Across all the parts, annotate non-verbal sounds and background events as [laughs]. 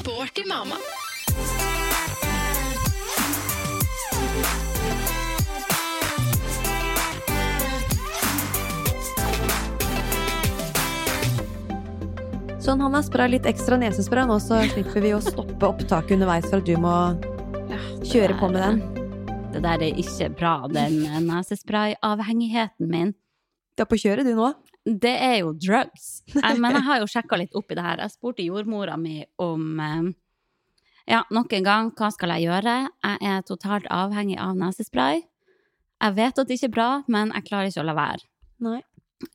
Sporty mamma. Sånn, Hanna, spray litt ekstra nesespray nå, så slipper vi å stoppe opptaket underveis for at du må kjøre på med den. Det der er ikke bra, den nesesprayavhengigheten min. Du er på kjøret, du nå? Det er jo drugs. Men jeg har jo sjekka litt opp i det her. Jeg spurte jordmora mi om eh, Ja, nok en gang, hva skal jeg gjøre? Jeg er totalt avhengig av nesespray. Jeg vet at det ikke er bra, men jeg klarer ikke å la være. Nei.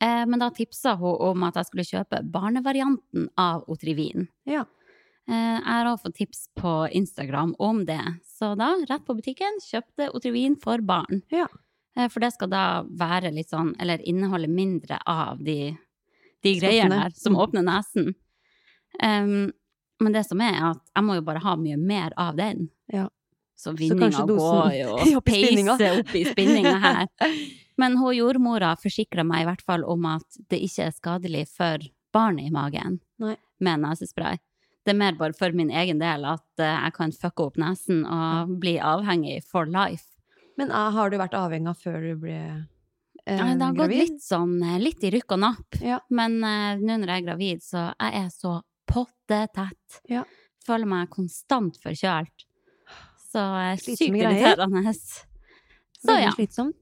Eh, men da tipsa hun om at jeg skulle kjøpe barnevarianten av Otrivin. Ja. Eh, jeg har også fått tips på Instagram om det, så da, rett på butikken, kjøpte Otrivin for barn. Ja. Eh, For det skal da være litt sånn, eller inneholde mindre av de, de greiene der som Mm. åpner nesen. Um, men det som er at jeg må jo bare ha mye mer av den. Ja. Så vinninga går jo [laughs] og peiser peise opp i spinninga her. [laughs] Men hun jordmora forsikra meg i hvert fall om at det ikke er skadelig for barnet i magen Nei. med nesespray. Det er mer bare for min egen del at eh, jeg kan fucke opp nesen og bli avhengig for life. Men eh, har du vært avhengig av før du ble eh, Ja, det har gått litt sånn, eh, litt i rykk og napp. Ja. Men eh, nå når jeg er gravid, så jeg er så pottetett. Ja. Føler meg konstant forkjølt. Så eh, sykt irriterende. Så ja, slitsomt.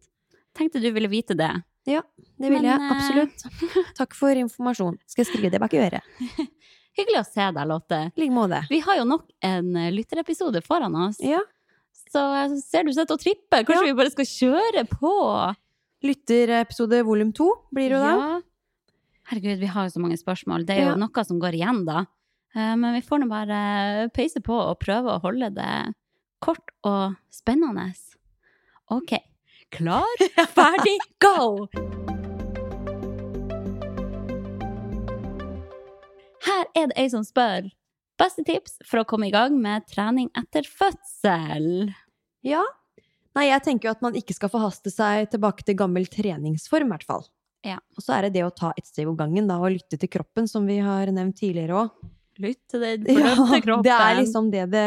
tenkte du ville vite det. Ja, det vil Men, jeg. eh, Absolutt. [laughs] Takk for informasjon. Skal jeg skrive det bak øret? [laughs] Hyggelig å se deg, Lotte. Like måte. Vi har jo nok en eh, lytterepisode foran oss. Ja. Så ser du sitter og tripper. Kanskje Ja. vi bare skal kjøre på? Lytterepisode volum to blir det jo da. Ja. Herregud, vi har jo så mange spørsmål. Det er jo noe som går igjen, da. Men vi får nå bare peise på og prøve å holde det kort og spennende. OK. Klar, [laughs] ferdig, go! Her er det ei som spør. Beste tips for å komme i gang med trening etter fødsel? Ja. Nei, jeg tenker jo at man ikke skal forhaste seg tilbake til gammel treningsform, i hvert fall. Ja. Og så er det det å ta ett steg om gangen, da, og lytte til kroppen, som vi har nevnt tidligere òg. Lytt til den [laughs] fornøyde kroppen. det er liksom det, det,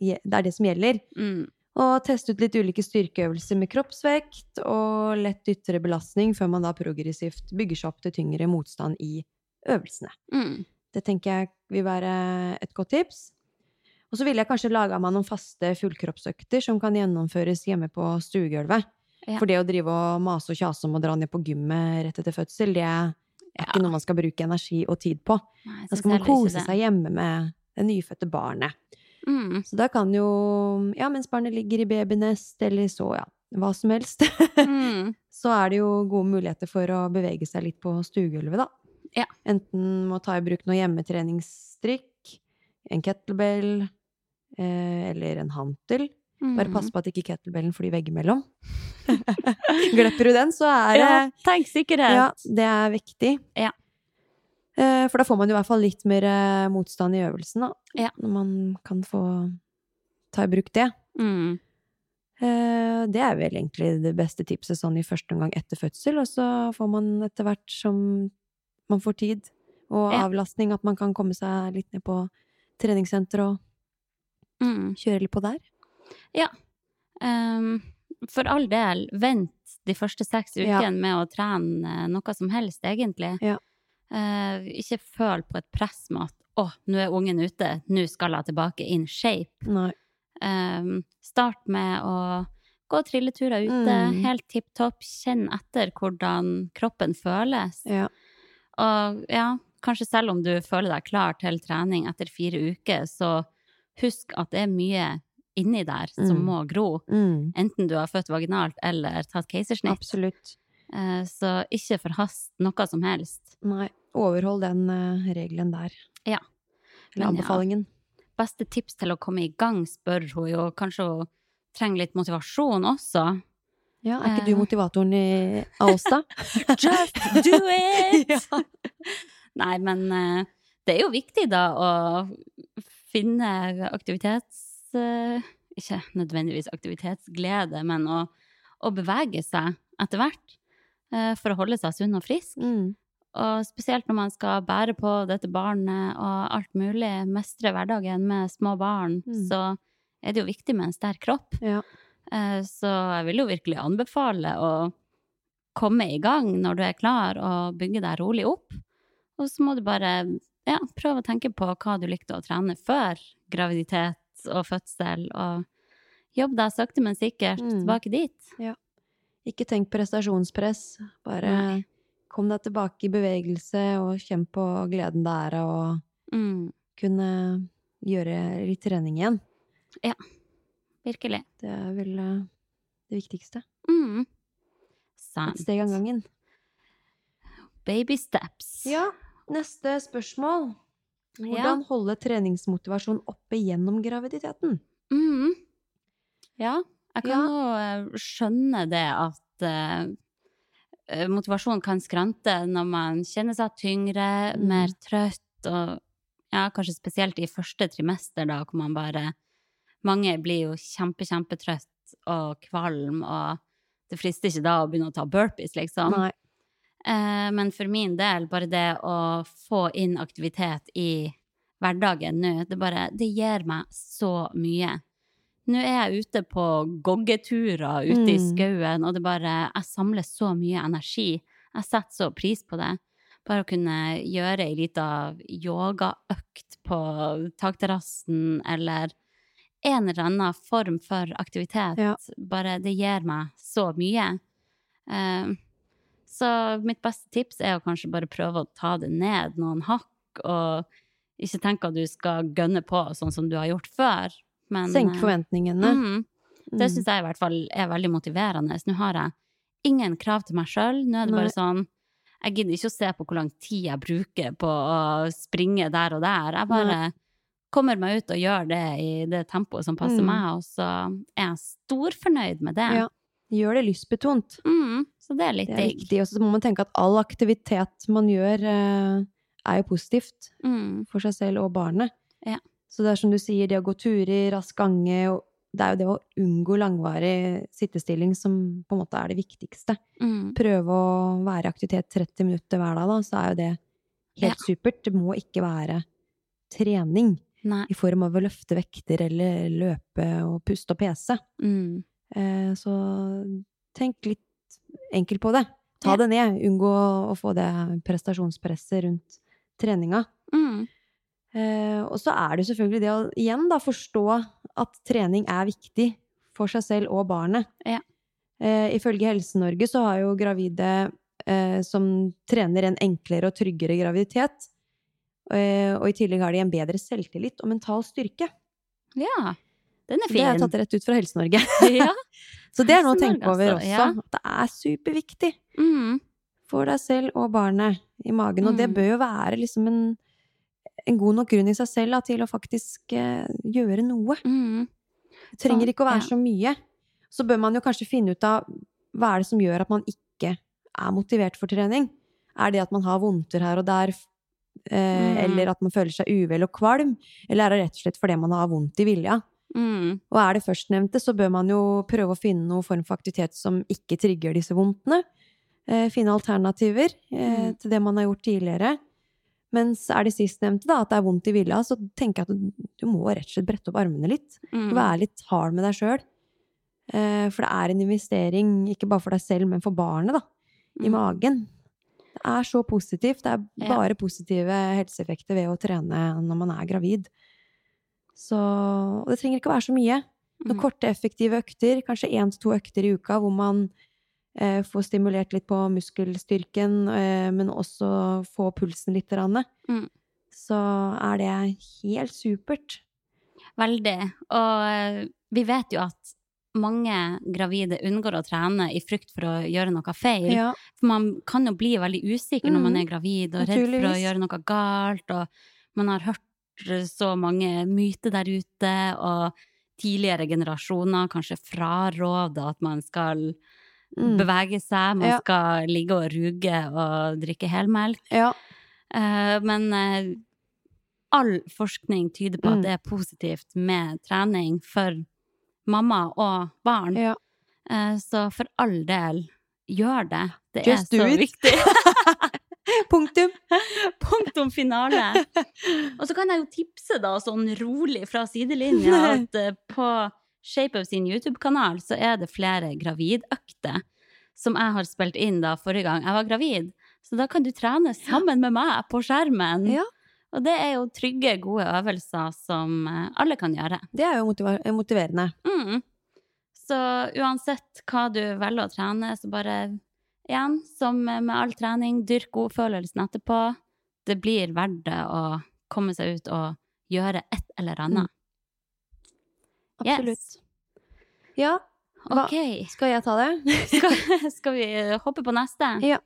det er det som gjelder. mm. Og teste ut litt ulike styrkeøvelser med kroppsvekt og lett ytre belastning, før man da progressivt bygger seg opp til tyngre motstand i øvelsene. Mm. Det tenker jeg vil være et godt tips. Og så ville jeg kanskje laga meg noen faste fullkroppsøkter som kan gjennomføres hjemme på stuegulvet. Ja. For det å drive og mase og kjase om å dra ned på gymmet rett etter fødsel, det er Ja. ikke noe man skal bruke energi og tid på. Nei, Da skal man kose seg hjemme med det nyfødte barnet. Mm. Så da kan jo, ja, mens barnet ligger i babynest, eller så, ja, hva som helst, Mm. [laughs] så er det jo gode muligheter for å bevege seg litt på stuegulvet, da. Ja. Enten må ta i bruk noe hjemmetreningsstrikk, en kettlebell, eh, eller en hantel. Bare Mm. pass på at ikke kettlebellen flyr veggimellom. [laughs] Glepper du den, så er det Ja, tenk sikkerhet. Ja, det er viktig. Ja. Eh, For da får man i hvert fall litt mer eh, motstand i øvelsen, da. Ja. Når man kan få ta i bruk det. Mm. Eh, Det er vel egentlig det beste tipset sånn i første omgang etter fødsel, og så får man etter hvert som man får tid og avlastning, at man kan komme seg litt ned på treningssenter og Mm. kjøre litt på der. Um, for all del, vent de første seks Ja. ukene med å trene eh, noe som helst, egentlig. Ja. Uh, ikke føl på et press med at å, nå er ungen ute, nå skal jeg tilbake in shape. Um, start med å gå trilleturer ute, Mm. helt tipp topp. Kjenn etter hvordan kroppen føles. Ja. Og ja, kanskje selv om du føler deg klar til trening etter fire uker, så husk at det er mye inni der som Mm. må gro. Mm. Enten du har født vaginalt eller tatt keisersnitt. Absolutt. Eh, Så ikke forhast noe som helst. Nei. Overhold den eh, regelen der. Ja. Eller Men ja. anbefalingen. Beste tips til å komme i gang, spør hun jo. Kanskje hun trenger litt motivasjon også. Ja, er ikke du Eh. motivatoren i, av oss, da? Just do it! [laughs] ja. Nei, men det er jo viktig da å finne aktivitets... eh, ikke nødvendigvis aktivitetsglede, men å, å bevege seg etter hvert eh, for å holde seg sunn og frisk. Mm. Og spesielt når man skal bære på dette barnet og alt mulig, mestre hverdagen med små barn, Mm. så er det jo viktig med en sterk kropp. ja. Eh, Så jeg vil jo virkelig anbefale å komme i gang når du er klar, og bygge deg rolig opp. Og så må du bare ja, prøve å tenke på hva du likte å trene før graviditet og fødsel, og jobb deg sakte, men sikkert Mm. tilbake dit. Ikke tenk prestasjonspress. Bare Nei. kom deg tilbake i bevegelse, og kjenn på gleden det er å Mm, kunne gjøre litt trening igjen. virkelig. Det er vel eh, det viktigste. Mm. Et steg av gangen. Baby steps. Ja, neste spørsmål. Hvordan holde treningsmotivasjon oppe gjennom graviditeten? Mm. Ja, jeg kan jo ja. skjønne det at uh, eh, motivasjon kan skrante når man kjenner seg tyngre, Mm. mer trøtt, og ja, kanskje spesielt i første trimester, da, hvor man bare Mange blir jo kjempe, kjempetrøtt og kvalm, og det frister ikke da å begynne å ta burpees, liksom. Nei. Eh, men for min del, bare det å få inn aktivitet i hverdagen nå, det bare Det gir meg så mye. Nå er jeg ute på goggeturer ute i Mm. skauen, og det bare Jeg samler så mye energi. Jeg setter så pris på det. Bare å kunne gjøre ei lita yogaøkt på takterrassen, eller en eller annen form for aktivitet. Ja. Bare det gir meg så mye. Eh, så mitt beste tips er å kanskje bare prøve å ta det ned noen hakk, og ikke tenke at du skal gønne på sånn som du har gjort før. Men, Senke eh, forventningene. Mm, det syns jeg i hvert fall er veldig motiverende. Nå har jeg ingen krav til meg sjøl. Nå er det bare sånn Jeg gidder ikke å se på hvor lang tid jeg bruker på å springe der og der. Jeg bare kommer meg ut og gjør det i det tempoet som passer Mm. meg, og så er jeg storfornøyd med det. Ja. Gjør det lystbetont. Mm, så det er litt Det er viktig. Og så må man tenke at all aktivitet man gjør, eh, er jo positivt Mm, for seg selv og barnet. Ja. Så det er som du sier, det å gå turer, rask gange Det er jo det å unngå langvarig sittestilling som på en måte er det viktigste. mm, Prøve å være i aktivitet 30 minutter hver dag, da, så er jo det helt supert. Det må ikke være trening nei. i form av å løfte vekter eller løpe og puste og pese. Mm, Så tenk litt enkelt på det. Ta det ned. Unngå å få det prestasjonspresset rundt treninga. mm, Eh, og så er det selvfølgelig det å igjen da forstå at trening er viktig for seg selv og barnet. Ja. Eh, ifølge Helse-Norge så har jo gravide eh, som trener en enklere og tryggere graviditet. Eh, og i tillegg har de en bedre selvtillit og mental styrke. ja. Den er Det er fin. tatt rett ut fra Helse-Norge. [laughs] [laughs] ja. Så det er noe å tenke over altså, også. ja. At det er superviktig Mm, for deg selv og barnet i magen. Og det Mm. bør jo være liksom en, en god nok grunn i seg selv da, til å faktisk uh, gjøre noe. mm, Det trenger så, ikke å være ja. så mye. Så bør man jo kanskje finne ut av hva er det som gjør at man ikke er motivert for trening. Er det at man har vondter her og der, eh, Mm. eller at man føler seg uvel og kvalm? Eller er det rett og slett fordi man har vondt i vilja? Mm, Og er det førstnevnte, så bør man jo prøve å finne noen form for aktivitet som ikke trigger disse vondtene. Eh, finne alternativer eh, Mm. til det man har gjort tidligere. Mens er det sistnevnte, da, at det er vondt i villa, så tenker jeg at du må rett og slett brette opp armene litt. mm. Være litt hard med deg sjøl. Eh, for det er en investering, ikke bare for deg selv, men for barnet, da. I Mm. magen. Det er så positivt. Det er Ja. bare positive helseeffekter ved å trene når man er gravid. Så Og det trenger ikke å være så mye. Noen Mhm. korte, effektive økter, kanskje én til to økter i uka, hvor man eh, får stimulert litt på muskelstyrken, eh, men også få pulsen litt. Mm. Så er det helt supert. Veldig. Og eh, vi vet jo at mange gravide unngår å trene i frykt for å gjøre noe feil. Ja. For man kan jo bli veldig usikker når man Mhm. er gravid og redd for å gjøre noe galt, og man har hørt så mange myter der ute, og tidligere generasjoner kanskje fraråder at man skal Mm. bevege seg, man Ja. skal ligge og ruge og drikke helmelk. ja. Uh, men uh, all forskning tyder på Mm. at det er positivt med trening for mamma og barn. ja. Uh, så for all del, gjør det. Det Just er så it. viktig. [laughs] [laughs] [laughs] Punktum! Punktum finale. Og så kan jeg jo tipse da sånn rolig fra sidelinja [laughs] at eh, på Shape of sin YouTube-kanal så er det flere gravidøkter som jeg har spilt inn da forrige gang jeg var gravid. Så da kan du trene sammen med meg på skjermen. Ja. Og det er jo trygge, gode øvelser som eh, alle kan gjøre. Det er jo motiver motiverende. Mm. Så uansett hva du velger å trene, så bare igjen, som med all trening, dyrk godfølelsen etterpå. Det blir verdt det å komme seg ut og gjøre et eller annet. Absolutt. Ja, Hva- Ok, skal jeg ta det? [laughs] skal, skal vi hoppe på neste? Ja.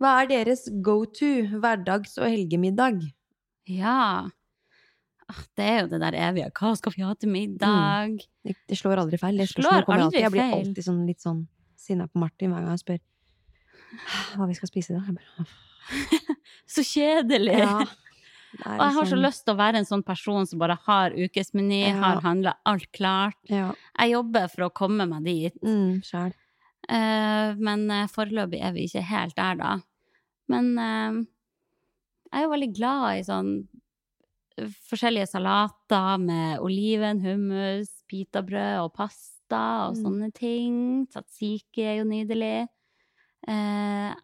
Hva er deres go to hverdags- og helgemiddag? Ja. Ah, Det er jo det der evige. Hva skal vi ha til middag? Det, det slår aldri feil. Det Slår aldri alltid. Jeg blir alltid sånn, litt sånn sinna på Martin hver gang han spør [sighs] hva vi skal spise i dag. Jeg bare, [sighs] Så kjedelig! ja. [laughs] Er Og jeg har så liksom- lyst til å være en sånn person som bare har ukesmeny, Ja. har handla alt klart. Ja. Jeg jobber for å komme meg dit. Mm, selv. Uh, men uh, foreløpig er vi ikke helt der, da. Men uh, jeg er jo veldig glad i sånn eh, forskjellige salater med oliven, hummus, pitabrød og pasta og Mm. sånne ting. Tzatziki er jo nydelig. Eh,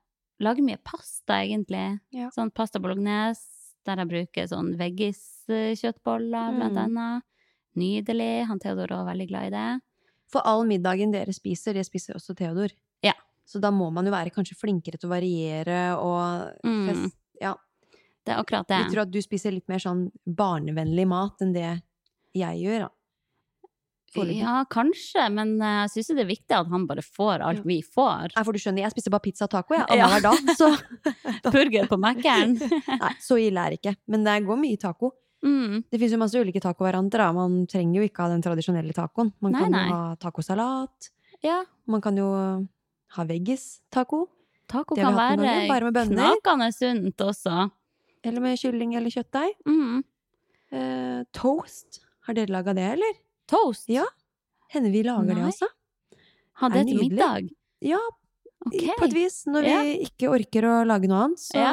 lager mye pasta, egentlig. Ja. Sånn pasta bolognese, der jeg bruker sånn veggiskjøttboller, blant Mm. annet. Nydelig. Han Theodor er veldig glad i det. For all middagen dere spiser, det spiser også Theodor. Ja. Så da må man jo være kanskje flinkere til å variere og Mm. fest... Ja. Det er akkurat det. Jeg tror at du spiser litt mer sånn barnevennlig mat enn det jeg gjør, da. Foreløpig. Ja, kanskje, men eh, jeg syns det er viktig at han bare får alt Ja. vi får. Nei, for du skjønner, jeg spiser bare pizza og taco, jeg. Ja. Annenhver dag. Så [laughs] Burger på Mækkern. [laughs] Nei, så ille er det ikke. Men det går mye taco. Mm. Det finnes jo masse ulike tacovarianter. da. Man trenger jo ikke ha den tradisjonelle tacoen. Man Nei, kan nei. ha tacosalat. Ja, Man kan jo ha veggis-taco. taco taco kan være bare med knakende sunt også. Eller med kylling eller kjøttdeig. Mm. Eh, toast. Har dere laga det, eller? Toast. Ja. Hender vi lager det altså. Ha er det til middag. Ja, okay. på et vis. Når Ja. vi ikke orker å lage noe annet, så Ja.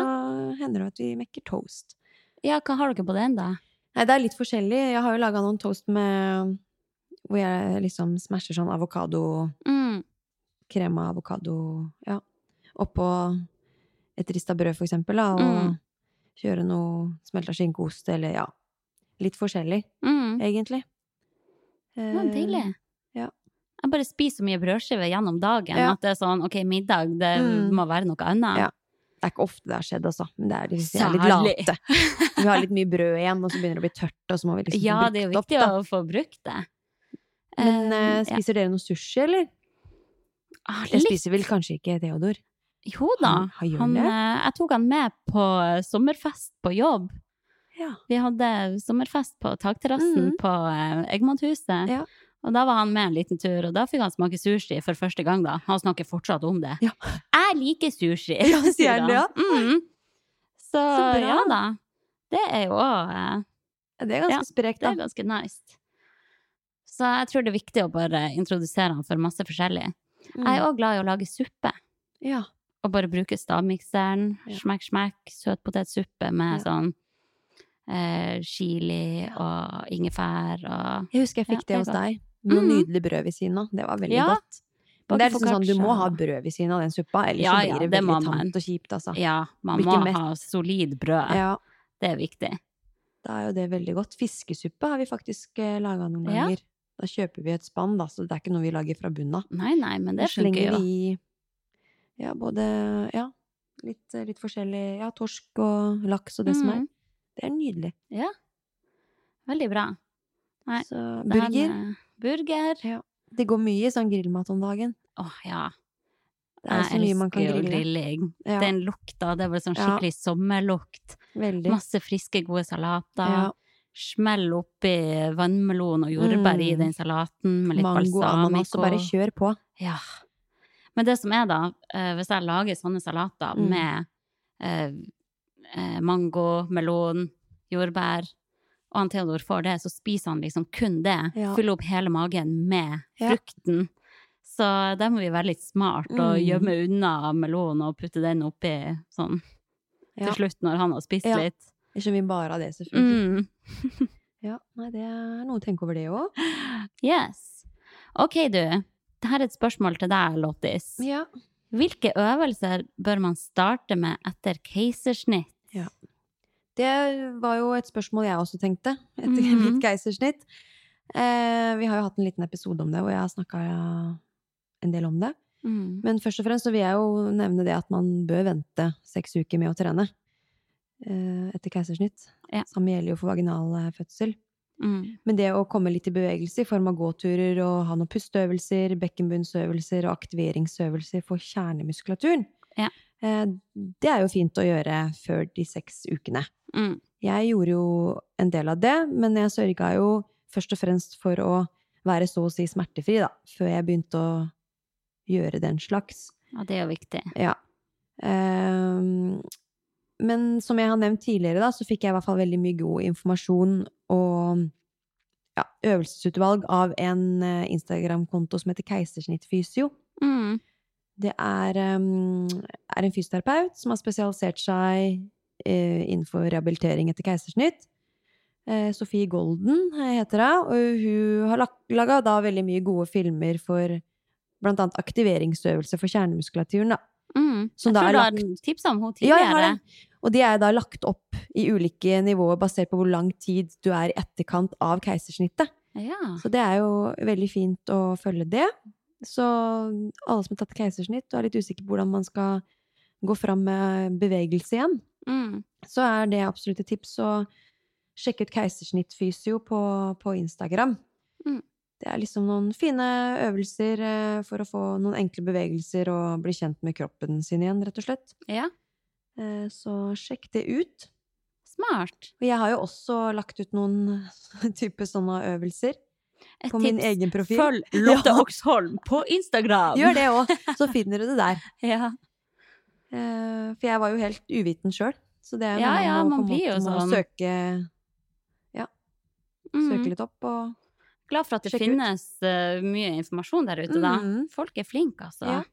hender det at vi mekker toast. Ja, hva har dere på den, da? Nei, det er litt forskjellig. Jeg har jo laga noen toast med Hvor jeg liksom smasher sånn avokado Mm. Krema, avokado Ja. Oppå et rista brød, for eksempel, da, og Mm. kjøre noe smelta skinkeost, eller ja Litt forskjellig, Mm. egentlig. Ja, deilig. ja. Jeg bare spiser så mye brødskive gjennom dagen Ja. at det er sånn OK, middag, det Mm. må være noe annet. Ja. Det er ikke ofte det har skjedd, altså. Men det er, det er litt late. Vi har litt mye brød igjen, og så begynner det å bli tørt, og så må vi liksom Ja, få det er jo viktig opp, å få brukt det. Men uh, spiser spiser dere noe sushi, eller? ah, Det spiser vel kanskje ikke Theodor? Jo da. Han- han Han, det? eh, jeg tok han med på sommerfest på jobb. Ja. Vi hadde sommerfest på takterrassen mm. på eh, Eggmathuset. Ja. Og da var han med en liten tur, og da fikk han smake sushi for første gang. da. Han snakker fortsatt om det. Ja. Jeg liker sushi, [laughs] Ja, sier han ja? Mm. Så, Så ja da. Det er jo òg eh, Det er ganske Ja, sprekt, Det er ganske nice. Så jeg tror det er viktig å bare introdusere han for masse forskjellig. Jeg er Mm. òg glad i å lage suppe. Ja. Og bare bruke stavmikseren. Ja. Smekk, smekk. Søtpotetsuppe med sånn eh, chili og ingefær og Jeg husker jeg fikk Ja, det hos deg. Noe mm. nydelig brød ved siden av. Det var veldig Ja. godt. Men det er liksom sånn, du må ha brød ved siden av den suppa, ellers Ja, blir det det veldig tamt og kjipt, altså. Ja, man må ha solid brød. Ja, Det er viktig. da er jo det veldig godt. Fiskesuppe har vi faktisk eh, laga noen Ja. ganger. Da kjøper vi et spann, da, så det er ikke noe vi lager fra bunnen av. Nei, nei, men det funker jo. ja, både ja, litt, litt forskjellig ja, torsk og laks og det som er. Det er nydelig. Ja. Veldig bra. Nei, Så burger. Den, burger. Ja. Det går mye i sånn grillmat om dagen. Åh, ja. Det er så mye man kan grille. grilling. Ja, Den lukta, det bare sånn Ja. skikkelig sommerlukt. veldig. Masse friske, gode salater. Ja. Smell oppi vannmelon og jordbær i Mm. den salaten med litt Mango, ananas, og bare kjør på. Ja. Men det som er da, eh, hvis jeg lager sånne salater Mm. med eh, mango, melon, jordbær, og han Theodor får det, så spiser han liksom kun det. Ja. Fyller opp hele magen med Ja. frukten. Så der må vi være litt smart og Mm. gjemme unna melonen og putte den oppi sånn Ja. til slutt når han har spist litt. Ikke vi bare av det, selvfølgelig. Mm. [laughs] Ja, nei, det er noe å tenke over, det òg. Yes. Ok, du. Dette er et spørsmål til deg, Lottis. Ja. Hvilke øvelser bør man starte med etter keisersnitt? Det var jo et spørsmål jeg også tenkte etter Mhm. mitt keisersnitt. Eh, vi har jo hatt en liten episode om det, hvor jeg har snakka en del om det. Mm. Men først og fremst så vil jeg jo nevne det at man bør vente seks uker med å trene eh, etter keisersnitt. Ja. Samme gjelder jo for vaginal eh, fødsel. Mm. Men det å komme litt i bevegelse i form av gåturer og ha noen pusteøvelser, bekkenbunnsøvelser og aktiveringsøvelser for kjernemuskulaturen, Ja. eh, det er jo fint å gjøre før de seks ukene. Mm. Jeg gjorde jo en del av det, men jeg sørga jo først og fremst for å være så å si smertefri, da, før jeg begynte å gjøre den slags. Ja, det er jo viktig. Ja. Um, men som jeg har nevnt tidligere, da, så fikk jeg i hvert fall veldig mye god informasjon og ja, øvelsesutvalg av en eh, Instagram-konto som heter Keisersnittfysio. Mm. Det er, um, er en fysioterapeut som har spesialisert seg uh, innenfor rehabilitering etter keisersnitt. Uh, Sofie Golden eh, heter hun, og hun har laga da veldig mye gode filmer for blant annet aktiveringsøvelse for kjernemuskulaturen, da. Mm. Jeg tror du har lagt- tips om henne Ja, tidligere. det. Og de er da lagt opp i ulike nivåer basert på hvor lang tid du er i etterkant av keisersnittet. Ja. Så det er jo veldig fint å følge det. Så alle som har tatt keisersnitt og er litt usikre på hvordan man skal gå fram med bevegelse igjen, Mm. så er det absolutt et tips å sjekke ut Keisersnittfysio på, på Instagram. Mm. Det er liksom noen fine øvelser eh, for å få noen enkle bevegelser og bli kjent med kroppen sin igjen, rett og slett. ja. Eh, Så sjekk det ut. Smart. Og jeg har jo også lagt ut noen [laughs] type sånne øvelser Et på min tips. egen profil. Følg Lotte [laughs] Ja. Oksholm på Instagram! Gjør det òg, så finner du det der. [laughs] Ja. uh, For jeg var jo helt uviten sjøl. Så det er Ja, noe ja, man man blir jo sånn. søke, Mm. søke litt opp og Glad for at det finnes ut. eh, mye informasjon der ute, da. Mhm. Folk er flinke, altså. Ja.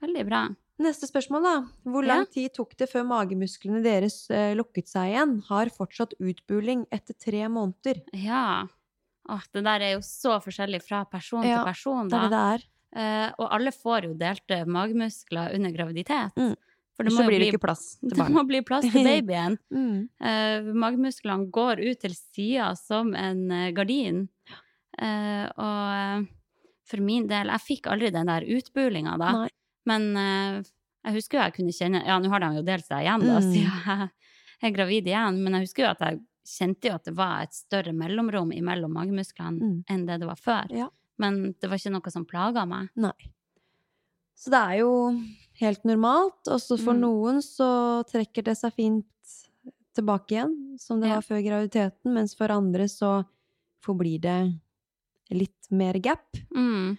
Veldig bra. Neste spørsmål, da. Hvor lang tid tok det før magemusklene deres eh, lukket seg igjen? Har fortsatt utbuling etter tre måneder. Ja. Åh, det der er jo så forskjellig fra person Ja, til person, Det er da. det det er. Eh, og alle får jo delte magemuskler under graviditet. Mm. For det må, jo blir det bli, ikke plass [laughs] til barnet. det må bli plass til [laughs] babyen. Mm. uh, magemusklene går ut til sida som en eh, gardin. Uh, og eh, for min del Jeg fikk aldri den der utbulinga da. Nei. Men eh, jeg husker jo jeg kunne kjenne Ja, nå har de jo delt seg igjen, da, Mm. [laughs] siden jeg er gravid igjen. Men jeg husker jo at jeg kjente jo at det var et større mellomrom mellom magemusklene Mm. enn det det var før. Ja. Men det var ikke noe som plaga meg. Nei. Så det er jo helt normalt. Også for Mm. noen så trekker det seg fint tilbake igjen, som det Ja. var før graviditeten. Mens for andre så forblir det litt mer gap. Mm.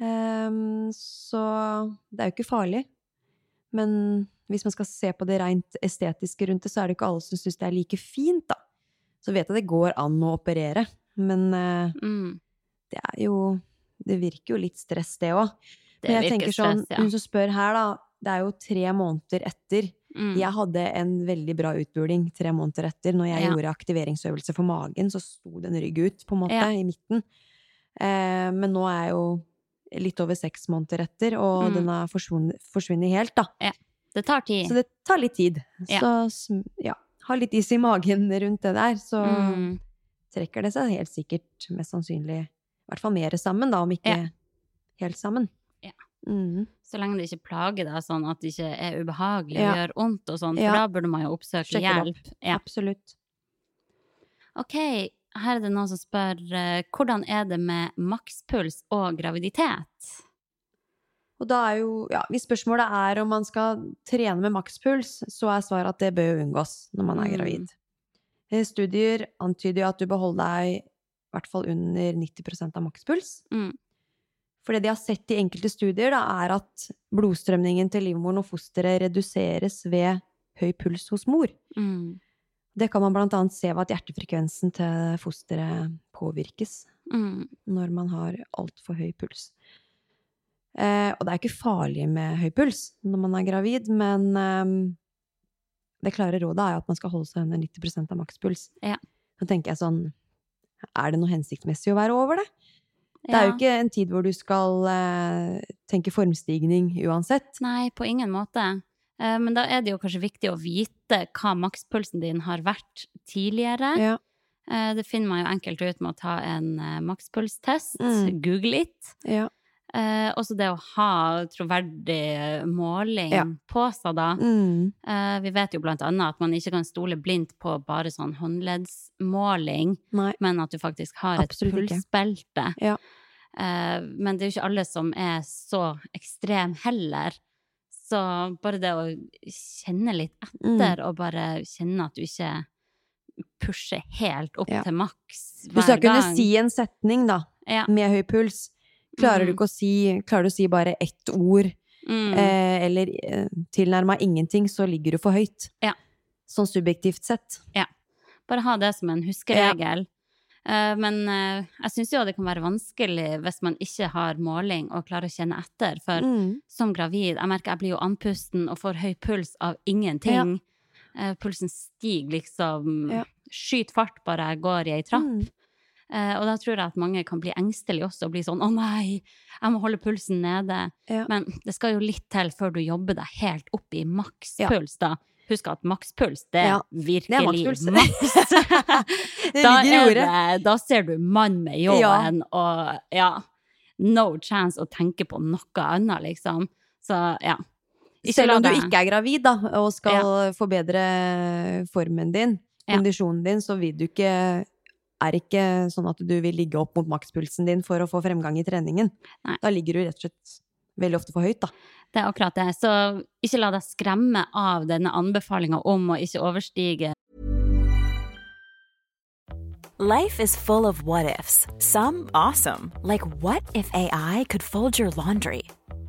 Um, så det er jo ikke farlig. Men hvis man skal se på det rent estetiske rundt det, så er det ikke alle som syns det er like fint, da. Så vet jeg det går an å operere, men eh, Mm. det er jo Det virker jo litt stress, det òg. Men jeg tenker sånn, stress, ja. hun som spør her, da. Det er jo tre måneder etter. Mm. Jeg hadde en veldig bra utbuling tre måneder etter. Når jeg Ja. gjorde aktiveringsøvelse for magen, så sto det en rygg ut, på en måte, Ja. i midten. Eh, men nå er jeg jo litt over seks måneder etter, og Mm. den har forsvunnet, forsvunnet helt, da. Det tar tid. Så det tar litt tid. Ja. Så ja, ha litt is i magen rundt det der, så Mm. trekker det seg helt sikkert mest sannsynlig i hvert fall mer sammen, da, om ikke Ja. helt sammen. Ja. Mm. Så lenge det ikke plager deg sånn at det ikke er ubehagelig Ja. og gjør vondt og sånn, for da burde man jo oppsøke Sjekker hjelp. opp. Absolutt. Ok, her er det noen som spør eh, hvordan er det med makspuls og graviditet? Og da er jo, ja, hvis spørsmålet er om man skal trene med makspuls, så er svaret at det bør unngås når man er Mm. gravid. Eh, Studier antyder jo at du bør holde deg i hvert fall under 90 av makspuls. Mm. For det de har sett i enkelte studier, da, er at blodstrømningen til livmoren og fosteret reduseres ved høy puls hos mor. Mm. Det kan man blant annet se ved at hjertefrekvensen til fosteret påvirkes Mm. når man har altfor høy puls. Eh, og det er ikke farlig med høy puls når man er gravid, men eh, det klare rådet er jo at man skal holde seg under 90% av makspuls. Ja. Så tenker jeg sånn Er det noe hensiktsmessig å være over det? Det er jo ikke en tid hvor du skal eh, tenke formstigning uansett. Nei, på ingen måte. Eh, Men da er det jo kanskje viktig å vite hva makspulsen din har vært tidligere. Ja. Eh, Det finner man jo enkelt ut med å ta en eh, makspulstest. Mm. Google it. Ja. Eh, også det å ha troverdig måling Ja. på seg, da. Mm. Eh, vi vet jo blant annet at man ikke kan stole blindt på bare sånn håndleddsmåling, Nei. men at du faktisk har Absolutt et pulsbelte. Ja. Eh, men det er jo ikke alle som er så ekstrem heller. Så bare det å kjenne litt Mm. etter, og bare kjenne at du ikke pusher helt opp Ja. til maks hver gang Du skal kunne si en setning, da, med høy puls. Klarer du Mm. ikke å si Klarer du å si bare ett ord, Mm. eh, eller eh, tilnærma ingenting, så ligger du for høyt. Ja. Sånn subjektivt sett. Bare ha det som en huskeregel. Eh, men eh, jeg syns jo det kan være vanskelig hvis man ikke har måling og klarer å kjenne etter. For Mm. som gravid, jeg merker jeg blir jo andpusten og får høy puls av ingenting. Ja. pulsen stiger liksom Ja. Skyt fart bare jeg går i ei trapp. Mm. Eh, og da tror jeg at mange kan bli engstelige også og bli sånn 'Å nei, jeg må holde pulsen nede'. Ja. Men det skal jo litt til før du jobber deg helt opp i makspuls, da. Husk at makspuls, det er Ja, virkelig makspuls. maks. [laughs] [laughs] Da, er det, da ser du mann med ljåen, og ja No chance å tenke på noe annet, liksom. Så ja. Selv om du ikke er gravid, da, og skal forbedre formen din, kondisjonen din, så vil du ikke er ikke sånn at du vil ligge opp mot makspulsen din for å få fremgang i treningen. Nei. Da ligger du rett og slett veldig ofte for høyt, da. Det er akkurat det. Så ikke la deg skremme av denne anbefalinga om å ikke overstige Life is full of what ifs. Some awesome, like what if AI could fold your laundry?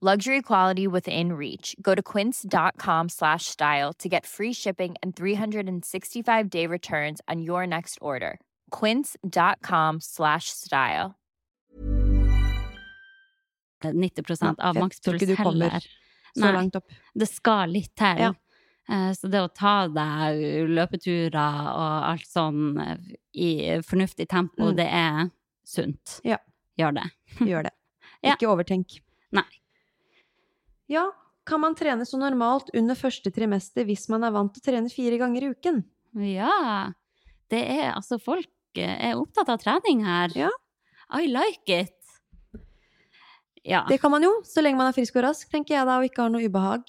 Luxury quality within reach. Go to quince.com slash style to get free shipping and 365 day returns on your next order. Quince.com slash style. 90% av kommer heller. så Nei. langt opp. Det skal litt til. Ja. Eh, Så det å ta deg løpeturer og alt sånn eh, i fornuftig tempo, Mm. det er sunt. Ja. Gjør det. Gjør det. [laughs] Ja. Ikke overtenk. Nei. Ja, kan man trene så normalt under første trimester hvis man er vant til å trene fire ganger i uken? Ja. Det er altså Folk eh, er opptatt av trening her. Ja. I like it. Ja, Det kan man jo, så lenge man er frisk og rask, tenker jeg da, og ikke har noe ubehag.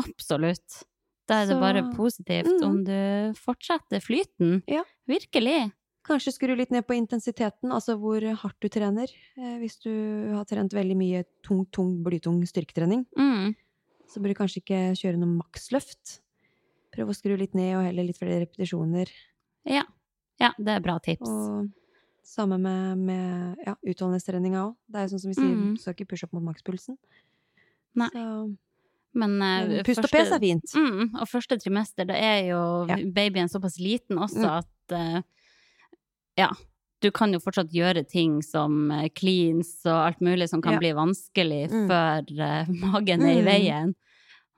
absolutt. Da er det Så- bare positivt Mm. om du fortsetter flyten. Ja. Virkelig. Kanskje skru litt ned på intensiteten, altså hvor hardt du trener. Eh, hvis du har trent veldig mye tung, tung, blytung styrketrening, Mm. så bør du kanskje ikke kjøre noe maksløft. Prøv å skru litt ned og heller litt flere repetisjoner. Ja. ja, det er bra tips. Og samme med, med ja, utholdenhetstreninga òg. Det er jo sånn som vi sier, Mm. du skal ikke pushe opp mot makspulsen. Nei. Så Men, men pust og pes er fint. Mm, og første trimester, da er jo Ja. babyen såpass liten også Mm. at eh, ja, du kan jo fortsatt gjøre ting som eh, cleans og alt mulig som kan Ja. bli vanskelig Mm. før uh, [laughs] magen er i Mm. veien.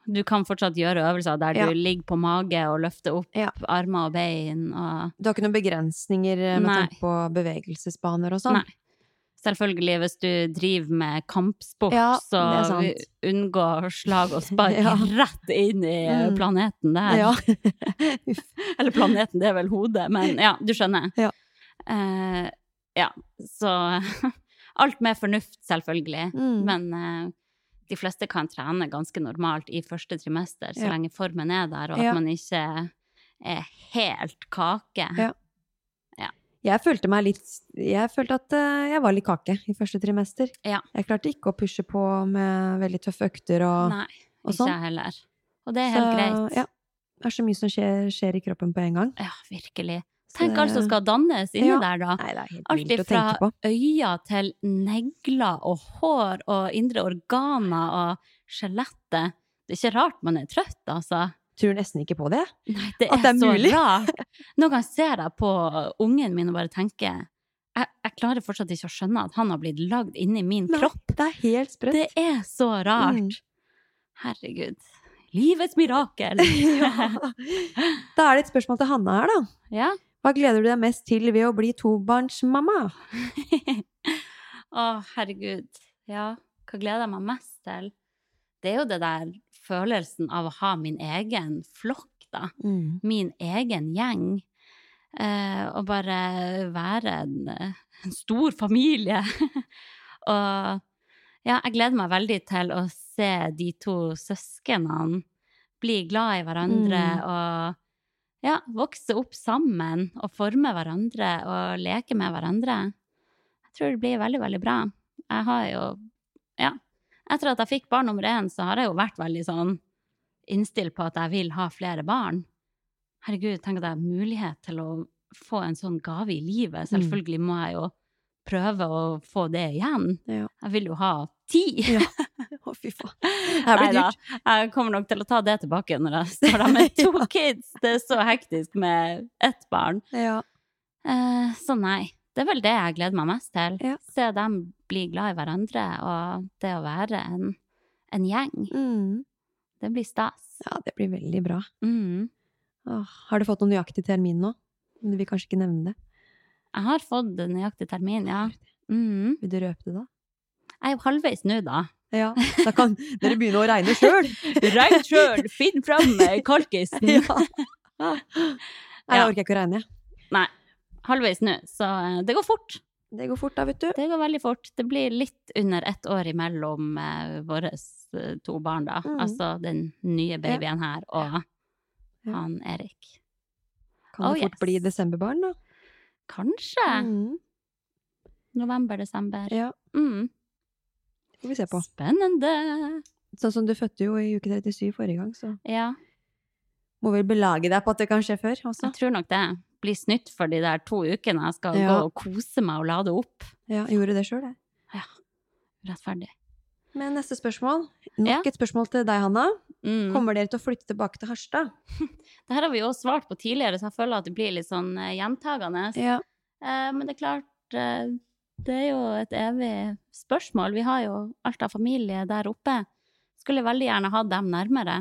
Du kan fortsatt gjøre øvelser der Ja. du ligger på mage og løfter opp Ja. armer og bein og Du har ikke noen begrensninger eh, med Nei. tanke på bevegelsesbaner og sånn? Nei. Selvfølgelig, hvis du driver med kampsport, Ja, så unngå slag og [laughs] spark Ja. rett inn i Mm. planeten der. Ja. [laughs] Eller planeten, det er vel hodet, men ja, du skjønner. Ja. Eh, ja, så [laughs] alt med fornuft, selvfølgelig. Mm. Men eh, de fleste kan trene ganske normalt i første trimester, så Ja. lenge formen er der, og at Ja. man ikke er helt kake. Ja. Jeg følte meg litt Jeg følte at eh, jeg var litt kake i første trimester. Ja. Jeg klarte ikke å pushe på med veldig tøffe økter og, Nei, og ikke sånn. jeg heller. Og det er helt Så, greit. Ja. Det er så mye som skjer, skjer i kroppen på en gang. Ja, virkelig. Tenk alt som skal dannes inni Ja. der, da. Nei, Alt på. øya til negler og hår og indre organer og skjelettet. Det er ikke rart man er trøtt, altså. Tror nesten ikke på det. Nei, det er, det er så mulig. rart. Noen ganger ser jeg på ungen min og bare tenker jeg, jeg klarer fortsatt ikke å skjønne at han har blitt lagd inni min Nei, kropp. Det er helt sprøtt. Det er så rart. Mm. Herregud. Livets mirakel. [laughs] ja. Da er det et spørsmål til Hanna her, da. ja. Hva gleder du deg mest til ved å bli tobarnsmamma? [laughs] Å, herregud. Ja, hva gleder jeg meg mest til? Det er jo det der følelsen av å ha min egen flokk, da. Mm. Min egen gjeng. Eh, og bare være en, en stor familie. [laughs] og ja, jeg gleder meg veldig til å se de to søsknene bli glad i hverandre Mm. og ja, vokse opp sammen og forme hverandre og leke med hverandre. Jeg tror det blir veldig, veldig bra. Jeg har jo, ja, etter at jeg fikk barn nummer én, så har jeg jo vært veldig sånn innstilt på at jeg vil ha flere barn. Herregud, tenk at jeg har mulighet til å få en sånn gave i livet. Mm. Selvfølgelig må jeg jo prøve å få det igjen. Ja. Jeg vil jo ha ti. Ja. [laughs] Å, fy faen. Det blir dyrt. Jeg kommer nok til å ta det tilbake når jeg står der med [laughs] to Ja. kids. Det er så hektisk med ett barn. Ja. Eh, så nei. Det er vel det jeg gleder meg mest til. Ja. Se dem bli glad i hverandre, og det å være en, en gjeng. Mm. Det blir stas. ja, det blir veldig bra. Mm. Åh, har du fått noen nøyaktig termin nå? Du vil kanskje ikke nevne det? Jeg har fått nøyaktig termin, ja. Mm. Vil du røpe det, da? Jeg er jo halvveis nå, da. Ja, da kan dere begynne å regne sjøl! [laughs] Regn sjøl! Finn fram [laughs] kalkisen! ja. [laughs] Nei, jeg orker ikke å regne. Nei, halvveis nå, så eh, det går fort. Det går fort da, vet du. Det går veldig fort. Det blir litt under ett år imellom eh, våre eh, to barn, da. Mm. Altså den nye babyen her og Ja. han Erik. Kan Oh, det fort yes. bli desemberbarn, da? Kanskje. Mm. November-desember. Ja, Mm. det får vi se på. Spennende! Sånn som du fødte jo i uke 37 forrige gang, så Ja, må vel belage deg på at det kan skje før også. jeg tror nok det. Blir snytt for de der to ukene jeg skal Ja. gå og kose meg og lade opp. Ja, jeg gjorde det sjøl, jeg. Rettferdig. Men neste spørsmål. Nok et spørsmål til deg, Hanna. Mm. Kommer dere til å flytte tilbake til Harstad? [laughs] Det her har vi jo svart på tidligere, så jeg føler at det blir litt sånn eh, gjentagende. Ja. Eh, men det er klart, eh, det er jo et evig spørsmål. Vi har jo alt av familie der oppe. Skulle veldig gjerne hatt dem nærmere.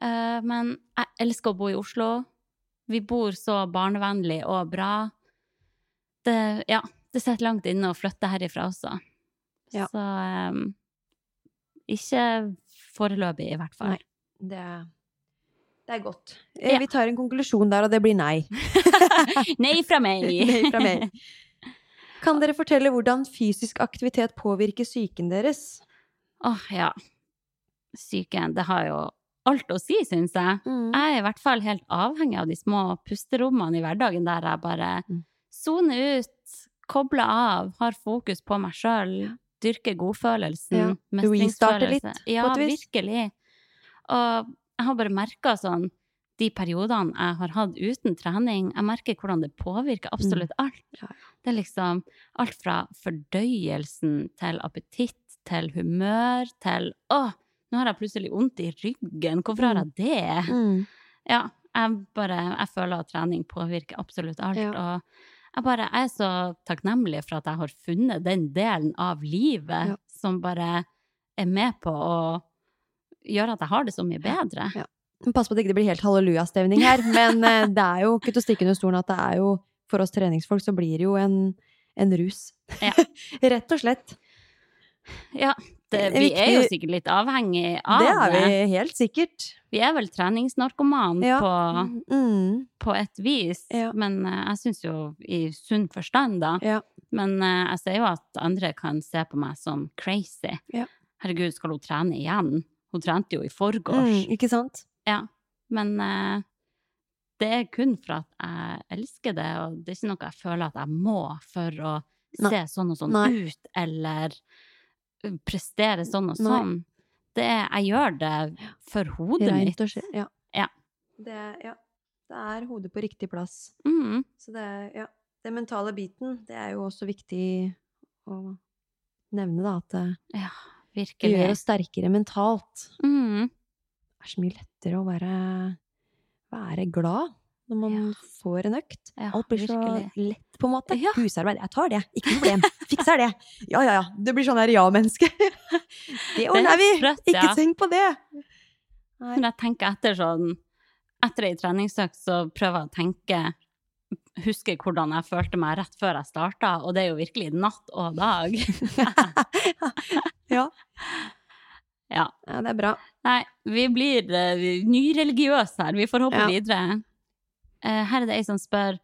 Eh, men jeg elsker å bo i Oslo. Vi bor så barnevennlig og bra. Det, ja, det sitter langt inne å flytte herifra også. Ja. Så eh, ikke foreløpig, i hvert fall. Nei. Det det er godt. Eh, Ja. Vi tar en konklusjon der, og det blir nei. [laughs] Nei fra meg! [laughs] Nei fra meg. Kan dere fortelle hvordan fysisk aktivitet påvirker psyken deres? Åh, ja. Syken, det har jo alt å si, syns jeg. Mm. Jeg er i hvert fall helt avhengig av de små pusterommene i hverdagen der jeg bare Mm. Ut, kobler av, har fokus på meg sjøl, dyrke godfølelsen, Ja, du litt, på Ja, et vis. virkelig. Og jeg har bare merka sånn de periodene jeg har hatt uten trening, jeg merker hvordan det påvirker absolutt alt. Mm. Ja, ja. Det er liksom alt fra fordøyelsen til appetitt til humør til Å, nå har jeg plutselig vondt i ryggen. Hvorfor har jeg det? Mm. Ja, jeg bare Jeg føler at trening påvirker absolutt alt. Ja. Og jeg bare jeg er så takknemlig for at jeg har funnet den delen av livet Ja. som bare er med på å gjøre at jeg har det så mye bedre. Ja. Pass på at det ikke blir helt hallelujastemning her, [laughs] men eh, det er jo ikke til å stikke under stolen at det er jo For oss treningsfolk så blir det jo en, en rus. Ja. [laughs] Rett og slett. Ja, det, En vi er jo sikkert litt avhengig av det det. er vi helt sikkert. Vi er vel treningsnarkoman Ja. på, Mm. på et vis, Ja. men eh, jeg syns jo i sunn forstand, da. Ja. Men eh, jeg ser jo at andre kan se på meg som crazy. Ja. Herregud, skal hun trene igjen? Hun trente jo i forgårs. Mm, ikke sant? Ja. Men eh, det er kun for at jeg elsker det, og det er ikke noe jeg føler at jeg må for å Nei. se sånn og sånn Nei. ut, eller prestere sånn og sånn. Det jeg gjør det for hodet Rent mitt. skje- Ja. Ja. Det, ja. det er hodet på riktig plass. Mm, Så det ja. Den mentale biten, det er jo også viktig å nevne, da, at ja, det gjør oss sterkere mentalt. Mm, Det er så mye lettere å være, være glad når man Ja. får en økt. Ja, Alt blir så virkelig. lett, på en måte. Ja. Husarbeid, jeg tar det, ikke noe problem. Fikser det. Ja, ja, ja. Det blir sånn der ja-menneske. [laughs] Det ordner vi! sprøtt, Ikke tenk på det! Nei. Men jeg tenker etter sånn Etter ei treningsøkt så prøver jeg å tenke Huske hvordan jeg følte meg rett før jeg starta, og det er jo virkelig natt og dag. [laughs] ja. Ja. ja, det er bra. Nei, vi blir uh, nyreligiøse her. Vi får håpe Ja. videre. Eh, her er det ei som spør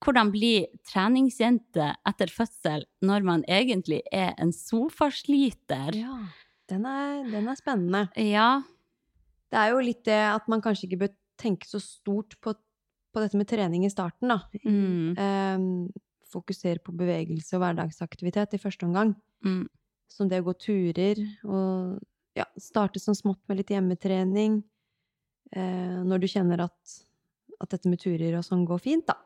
hvordan bli treningsjente etter fødsel når man egentlig er en sofasliter? Ja. Den er, den er spennende. Ja. Det er jo litt det at man kanskje ikke bør tenke så stort på, på dette med trening i starten, da. Mm. Um, fokusere på bevegelse og hverdagsaktivitet i første omgang. Mm. Som det å gå turer og ja, starte sånn smått med litt hjemmetrening. Eh, når du kjenner at, at dette med turer og sånn går fint, da.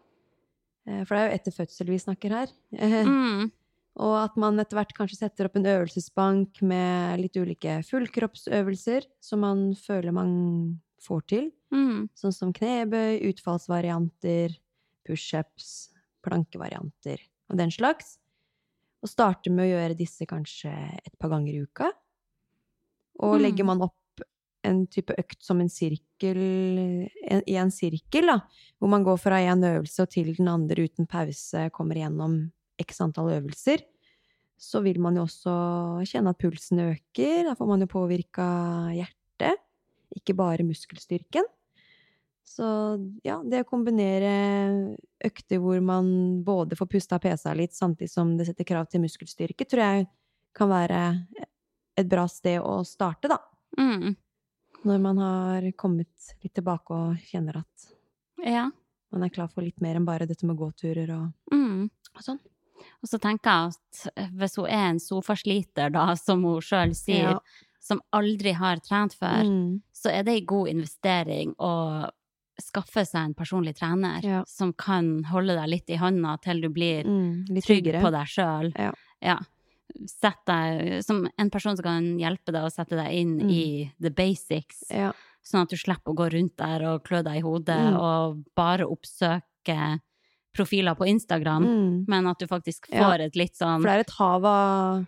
Eh, for det er jo etter fødsel vi snakker her. Eh, Mm. Og at man etter hvert kanskje setter opp en øvelsesbank med litt ulike fullkroppsøvelser som man føler man får til. Mm. Sånn som knebøy, utfallsvarianter, pushups, plankevarianter og den slags. Og starte med å gjøre disse kanskje et par ganger i uka. Og Mm. legger man opp en type økt som en sirkel, en, i en sirkel, da, hvor man går fra en øvelse og til den andre uten pause, kommer gjennom x antall øvelser, så vil man jo også kjenne at pulsen øker. Da får man jo påvirka hjertet, ikke bare muskelstyrken. Så ja, det å kombinere økter hvor man både får pusta pesa litt, samtidig som det setter krav til muskelstyrke, tror jeg kan være et bra sted å starte, da. Mm. Når man har kommet litt tilbake og kjenner at Ja. man er klar for litt mer enn bare dette med gåturer og, Mm. og sånn. Og så tenker jeg at eh, hvis hun er en sofasliter, da, [laughs] som hun sjøl sier, Ja. som aldri har trent før, Mm. så er det en god investering å skaffe seg en personlig trener Ja. som kan holde deg litt i hånda til du blir Mm. Trygg på deg sjøl. Ja. Ja. Deg som en person som kan hjelpe deg å sette deg inn Mm. i the basics, Ja. sånn at du slipper å gå rundt der og klø deg i hodet Mm. og bare oppsøke profiler på Instagram, Mm. men at du faktisk Ja. får et litt sånn For det er et hav av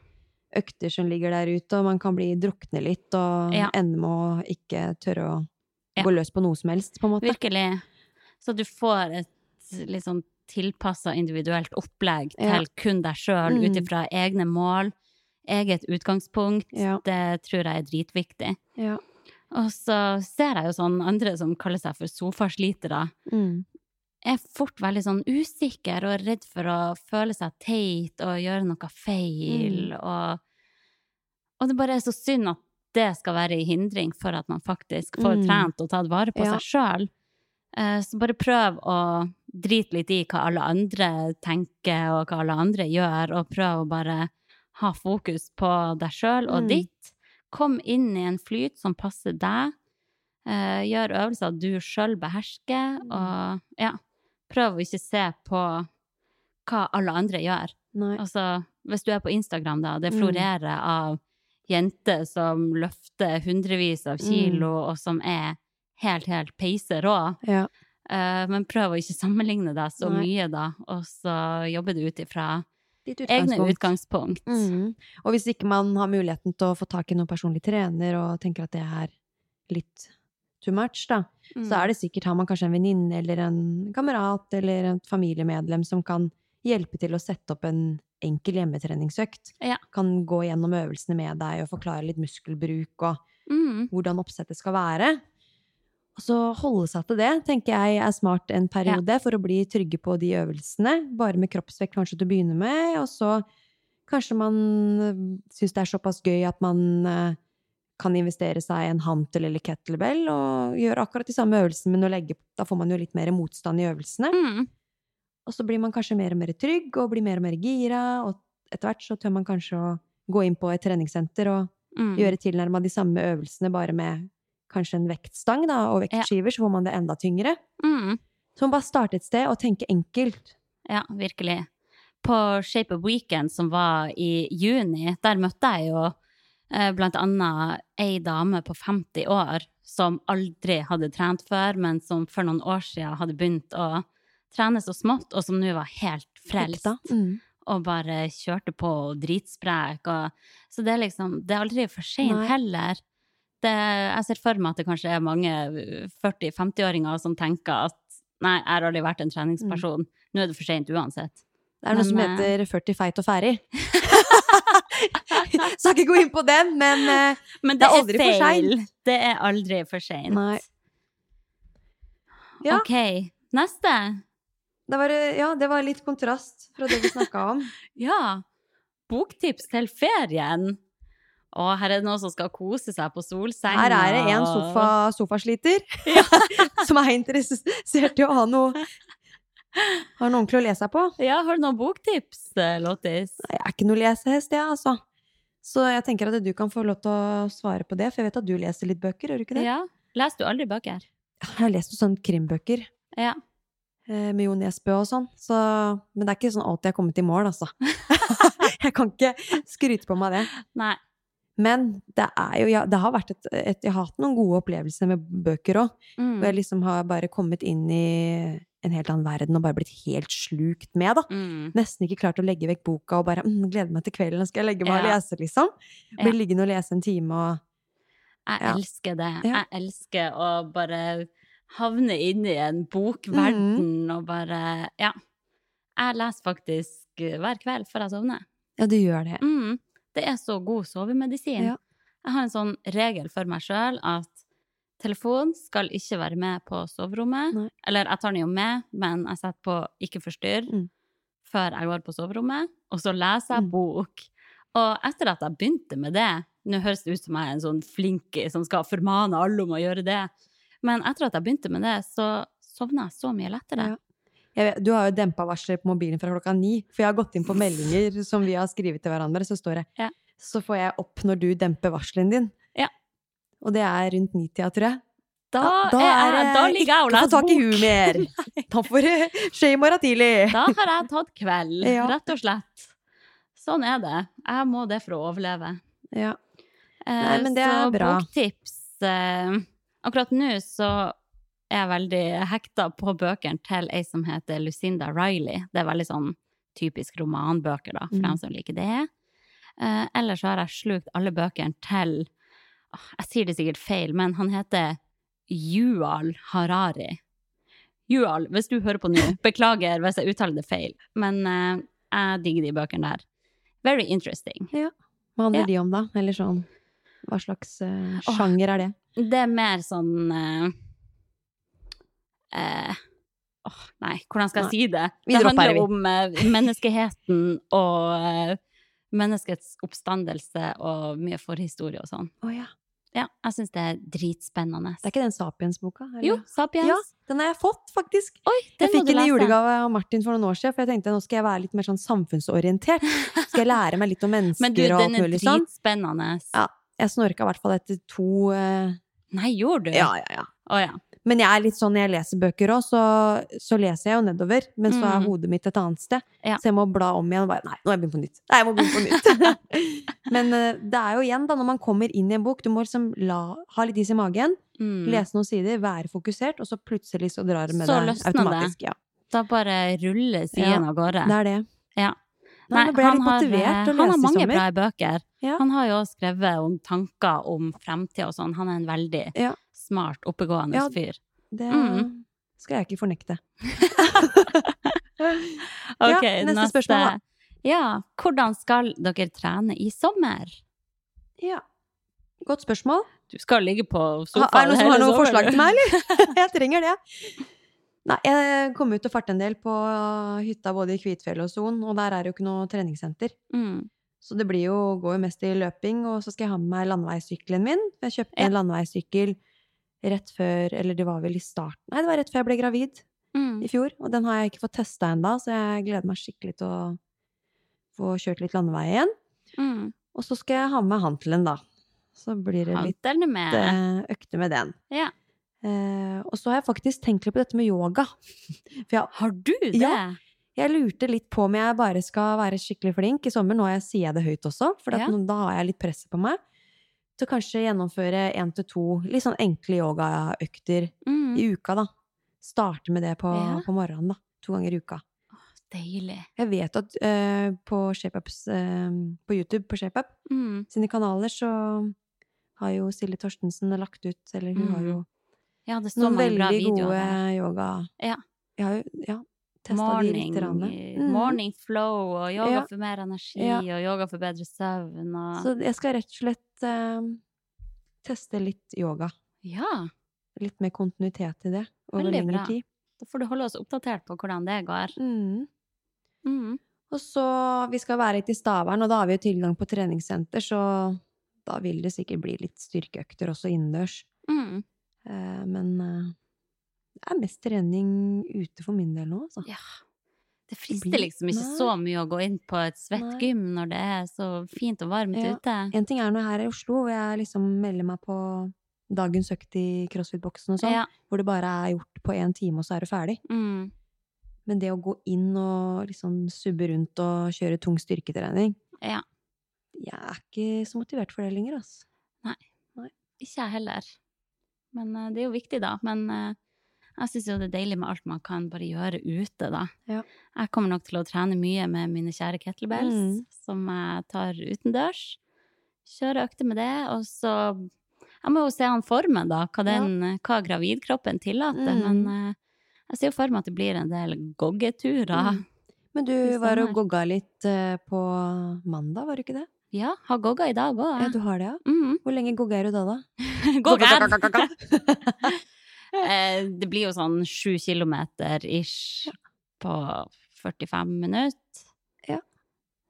økter som ligger der ute, og man kan bli drukne litt og Ja. ende med å ikke tørre å Ja. gå løs på noe som helst, på en måte. Virkelig. Så du får et litt sånn tilpassa individuelt opplegg Ja. til kun deg sjøl, Mm. ut ifra egne mål, eget utgangspunkt. Ja. Det tror jeg er dritviktig. Ja. Og så ser jeg jo sånn andre som kaller seg for sofaslitere, Mm. er fort veldig sånn usikker og redd for å føle seg teit og gjøre noe feil. Mm. Og, og det bare er så synd at det skal være en hindring for at man faktisk får Mm. trent og tatt vare på Ja. seg sjøl. Så bare prøv å drit litt i hva alle andre tenker, og hva alle andre gjør, og prøv å bare ha fokus på deg sjøl og Mm. ditt. Kom inn i en flyt som passer deg. Uh, gjør øvelser du sjøl behersker, og ja, prøv å ikke se på hva alle andre gjør. Nei. Altså, hvis du er på Instagram, da, det Mm. florerer av jenter som løfter hundrevis av kilo, og som er helt, helt peiserå. Ja. Eh, men prøv å ikke sammenligne deg så Nei. mye, da, og så jobber du ut ifra Ditt egne utgangspunkt. utgangspunkt. Mhm. Og hvis ikke man har muligheten til å få tak i noen personlig trener, og tenker at det er litt too much, da, Mm. så er det sikkert, har man kanskje en venninne eller en kamerat eller et familiemedlem som kan hjelpe til å sette opp en enkel hjemmetreningsøkt. Ja. Kan gå gjennom øvelsene med deg og forklare litt muskelbruk og Mm. hvordan oppsettet skal være. Og så holde seg til det, tenker jeg er smart en periode, for å bli trygge på de øvelsene. Bare med kroppsvekt kanskje til å begynne med, og så kanskje man syns det er såpass gøy at man eh, kan investere seg i en hantel eller kettlebell, og gjøre akkurat de samme øvelsene, men legge Da får man jo litt mer motstand i øvelsene. Mm. Og så blir man kanskje mer og mer trygg, og blir mer og mer gira, og etter hvert så tør man kanskje å gå inn på et treningssenter og Mm. gjøre tilnærma de samme øvelsene, bare med kanskje en vektstang da, og vektskiver, så får man det enda tyngre. Mm. Så man bare starte et sted og tenke enkelt. Ja, virkelig. På Shape of Weekend, som var i juni, der møtte jeg jo eh, blant annet ei dame på 50 år som aldri hadde trent før, men som for noen år siden hadde begynt å trene så smått, og som nå var helt frelst. Mm. Og bare kjørte på og dritsprek. Og, så det er liksom Det er aldri for seint heller. Det, jeg ser for meg at det kanskje er mange 40-50-åringer som tenker at nei, jeg har aldri vært en treningsperson. Nå er det for seint uansett. Det er noe Men, som eh, heter 40 feit og ferdig. [laughs] Skal ikke gå inn på den, men eh, Men Det det, er aldri for seint. Det er aldri for seint. Ja. OK. Neste. det var, eh, ja, det var litt kontrast fra det vi snakka om. [laughs] Ja. Boktips til ferien. Og her er det noen som skal kose seg på solseng. Her er det en sofa, sofasliter [laughs] [laughs] som er interessert i å ha noe Har noe ordentlig å lese på. Ja, har du noen boktips, eh, Lottis? Jeg er ikke noe lesehest, jeg, altså. Så jeg tenker at du kan få lov til å svare på det, for jeg vet at du leser litt bøker, gjør du ikke det? Ja. Leser du aldri bøker? Jeg har lest sånne krimbøker Ja. eh, med Jo Nesbø og sånn, så Men det er ikke sånn alltid jeg har kommet i mål, altså. [laughs] jeg kan ikke skryte på meg det. Nei. Men det er jo ja, Det har vært et, et Jeg har hatt noen gode opplevelser med bøker òg. Mm. Hvor jeg liksom har bare kommet inn i en helt annen verden og bare blitt helt slukt med, da. Mm. Nesten ikke klart å legge vekk boka og bare mm, gleder meg til kvelden, nå skal jeg legge meg og lese, liksom. Blir Ja. liggende og lese en time og Jeg Ja. elsker det. Ja. Jeg elsker å bare havne inn i en bokverden Mm. og bare Ja. Jeg leser faktisk eh, hver kveld før jeg sovner. Ja, du gjør det. Mm. Det er så god sovemedisin. Ja. Jeg har en sånn regel for meg sjøl at telefon skal ikke være med på soverommet. Nei. Eller jeg tar den jo med, men jeg setter på ikke forstyrr Mm. før jeg går på soverommet. Og så leser jeg Mm. bok. Og etter at jeg begynte med det Nå høres det ut som jeg er en sånn flink som skal formane alle om å gjøre det. Men etter at jeg begynte med det, så sovna jeg så mye lettere. Ja. Jeg vet, du har jo dempa varsler på mobilen fra klokka ni, for jeg har gått inn på meldinger [laughs] som vi har skrevet til hverandre, så står det Ja. Så får jeg opp når du demper varselen din. Ja. Og det er rundt nitida, tror jeg. Da, da er, det da ligger jeg og Ikke få tak i huet mer! [laughs] Da får det skje i morgen tidlig! Da har jeg tatt kveld, rett og slett. Sånn er det. Jeg må det for å overleve. Ja. Eh, Nei, men det så er bra. boktips eh, Akkurat nå så er veldig hekta på bøkene til ei som heter Lucinda Riley. Det er veldig sånn typisk romanbøker, da, for Mm. dem som liker det. Eh, ellers så har jeg slukt alle bøkene til åh, Jeg sier det sikkert feil, men han heter Yual Harari. Yual, hvis du hører på nå, [laughs] beklager hvis jeg uttaler det feil, men eh, jeg digger de bøkene der. Very interesting. Hva handler Ja. de om, da? Eller sånn Hva slags Åh. sjanger er det? Det er mer sånn eh, eh, åh, Nei, hvordan skal jeg si det? Det handler om eh, menneskeheten og eh, menneskets oppstandelse og mye forhistorie og sånn. Oh, ja. Ja, jeg syns det er dritspennende. Det er ikke den Sapiens-boka? Jo, Sapiens. Ja, den har jeg fått, faktisk. Oi, den Jeg fikk du den i julegave av Martin for noen år siden, for jeg tenkte nå skal jeg være litt mer sånn samfunnsorientert. Skal jeg lære meg litt om mennesker [laughs] Men du, og alt den er mulig sånn. dritspennende. Ja. Jeg snorka i hvert fall etter to uh... Nei, gjorde du? Ja, ja, ja. Å ja. Men jeg er litt sånn når jeg leser bøker òg, så, så leser jeg jo nedover. Men så er Mm. hodet mitt et annet sted. Ja. Så jeg må bla om igjen og bare Nei, nå må jeg begynne på nytt. Nei, jeg må begynne på nytt. [laughs] Men eh, det er jo igjen, da, når man kommer inn i en bok, du må liksom la, ha litt is i magen, Mm. lese noen sider, være fokusert, og så plutselig så drar det med Så deg løsner det. automatisk. Ja, Da bare ruller sidene Ja, av gårde. det er det. Ja. Nei, Nei, han har, eh, til å Han har mange bra bøker. Ja. Han har jo også skrevet om tanker om fremtid og sånn. Han er en veldig Ja. Smart, oppegående Ja. fyr. Det Mm. skal jeg ikke fornekte. [laughs] [laughs] Ok, neste spørsmål, da. Ja, hvordan skal dere trene i sommer? Ja. Godt spørsmål. Du skal ligge på Ha, her. er det noen som har noen forslag til meg, eller? [laughs] jeg trenger det. Nei, jeg kom ut og farte en del på hytta både i Kvitfjell og Son, og der er det jo ikke noe treningssenter. Mm. Så det blir jo, går jo mest i løping, og så skal jeg ha med meg landeveissykkelen min. Jeg kjøpte Ja. en landeveissykkel rett før, eller det var vel i starten Nei, det var rett før jeg ble gravid Mm. i fjor, og den har jeg ikke fått testa ennå, så jeg gleder meg skikkelig til å få kjørt litt landevei igjen. Mm. Og så skal jeg ha med hantelen, da. Så blir det litt med. økte med den. Ja. Eh, og så har jeg faktisk tenkt litt på dette med yoga. [laughs] Jeg, Har du det? Ja. jeg lurte litt på om jeg bare skal være skikkelig flink i sommer. Nå sier jeg det høyt også, for Ja. nå, da har jeg litt presset på meg. Til kanskje gjennomføre én til to litt sånn enkle yogaøkter Mm. i uka, da. Starte med det på, Ja. på morgenen, da. To ganger i uka. Deilig. Jeg vet at uh, på ShapeUps uh, på YouTube, på ShapeUp Mm. sine kanaler, så har jo Silje Torstensen lagt ut, eller hun har Mm. jo Ja, det står noen veldig gode yoga... Ja. Jeg har jo ja, Morning, Mm. morning flow og yoga Ja. for mer energi Ja. og yoga for bedre søvn og Så jeg skal rett og slett eh, teste litt yoga. Ja, Litt mer kontinuitet i det over Veldig lengre bra. tid. da får du holde oss oppdatert på hvordan det går. Mm. Mm. Og så, vi skal være litt i Stavern, og da har vi jo tilgang på treningssenter, så da vil det sikkert bli litt styrkeøkter også innendørs. Mm. Eh, men eh, det er mest trening ute for min del nå, altså. Ja. Det frister liksom ikke Nei. så mye å gå inn på et svett Nei. gym når det er så fint og varmt Ja. ute. En ting er nå her i Oslo, hvor jeg liksom melder meg på dagens økt i crossfit-boksen og sånn, Ja. hvor det bare er gjort på én time, og så er du ferdig. Mm. Men det å gå inn og liksom subbe rundt og kjøre tung styrketrening Ja. Jeg er ikke så motivert for det lenger, altså. Nei, Ikke jeg heller. Men eh, det er jo viktig, da. Men eh, jeg syns jo det er deilig med alt man kan bare gjøre ute, da. Ja. Jeg kommer nok til å trene mye med mine kjære kettlebells, Mm. som jeg tar utendørs. Kjøre økter med det, og så Jeg må jo se an formen, da, hva, den, hva gravidkroppen tillater. Mm. Men eh, jeg ser jo for meg at det blir en del goggeturer. Mm. Men du var og gogga litt eh, på mandag, var du ikke det? Ja, har gogga i dag òg. Ja, du har det, ja? Mm. Hvor lenge gogger du da, da? [laughs] Gogger! [laughs] [laughs] Eh, det blir jo sånn sju kilometer ish på 45 minutter. Ja.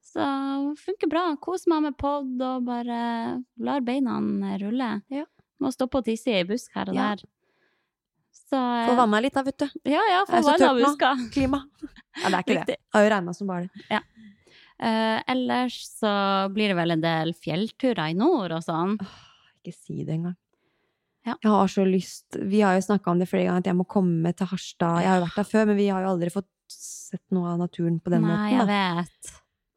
Så funker bra. Kos meg med pod og bare lar beina rulle. Ja. Må stoppe og tisse i ei busk her og Ja. der. Så eh, Få vanna litt, da, vet du. Ja, ja, få så vann tørt av nå. buska. [laughs] Klima. Ja, det er ikke. Riktig. Det har jo regna som bare det. Eh, ellers så blir det vel en del fjellturer i nord og sånn. Ikke si det engang. Ja. Jeg har så lyst Vi har jo snakka om det flere ganger, at jeg må komme til Harstad. Jeg har jo vært der før, men vi har jo aldri fått sett noe av naturen på den Nei, måten. jeg vet.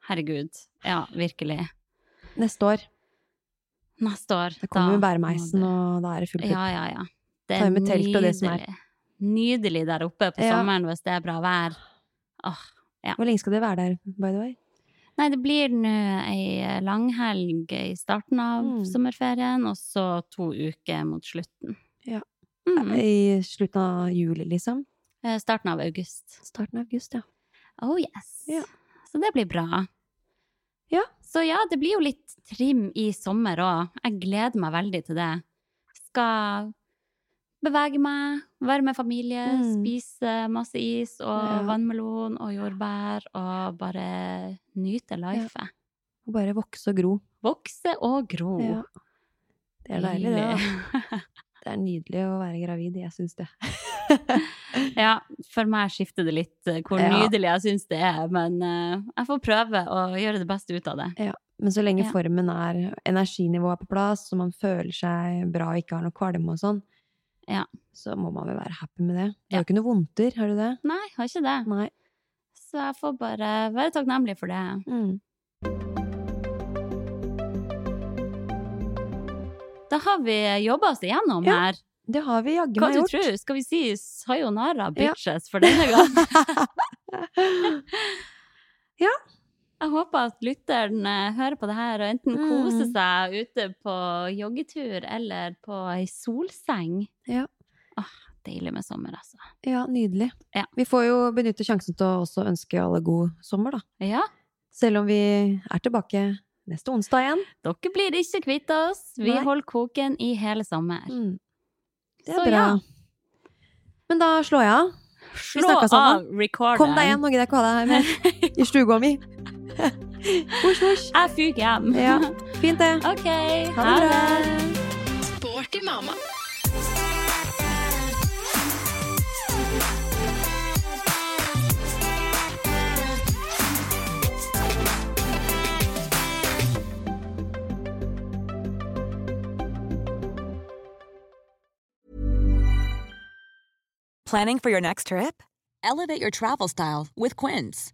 Herregud. Ja, virkelig. Neste år. Neste år. Det kommer jo bæremeisen, og da er det fullt det- opp. Ja, ja, ja. Det er med telt og det som er. nydelig. Der oppe på Ja. sommeren hvis det er bra vær. Åh. Hvor lenge skal dere være der, by the way? Nei, det blir nå ei langhelg i starten av Mm. sommerferien, og så to uker mot slutten. Ja. Mm. I slutten av juli, liksom? Eh, Starten av august. Starten av august, ja. Oh yes. Ja. Så det blir bra. Ja. Så ja, det blir jo litt trim i sommer òg. Jeg gleder meg veldig til det. Skal bevege meg, være med familie, Mm. spise masse is og Ja. vannmelon og jordbær og bare nyte life. Og bare vokse og gro. Vokse og gro. Ja. Det er deilig, det. da. Det er nydelig å være gravid, jeg syns det. [laughs] [laughs] ja, for meg skifter det litt eh, hvor nydelig jeg syns det er, men eh, jeg får prøve å gjøre det beste ut av det. Ja. Men så lenge Ja. formen er energinivået er på plass, og man føler seg bra og ikke har noe kvalme og sånn, Ja. så må man vel være happy med det. Du Ja. har jo ikke noe vondter, har du det? Nei, har ikke det. Nei. Så jeg får bare være takknemlig for det. Mm. Da har vi jobba oss igjennom Ja, her. Det har vi jaggu Hva du tror? Skal vi si sayonara, Ja. bitches, for denne gang? [laughs] [laughs] Ja. Jeg håper at lytteren eh, hører på det her og enten Mm. koser seg ute på joggetur eller på ei solseng. Ja. Åh, deilig med sommer, altså. ja, nydelig. Ja. Vi får jo benytte sjansen til å også ønske alle god sommer, da. Ja, Selv om vi er tilbake neste onsdag igjen. dere blir ikke kvitt oss. Vi Nei. holder koken i hele sommer. Mm. Det er Så bra. ja. Men da slår jeg av. Slå av recorderen. Kom deg hjem, nå gidder jeg ikke ha deg her. [laughs] I stua mi. Hosj, hosj. Jeg fyker hjem. Ja, fint det. OK, Ha ha det det. Sporty mamma. Planning for your next trip? Elevate your travel style with Quince.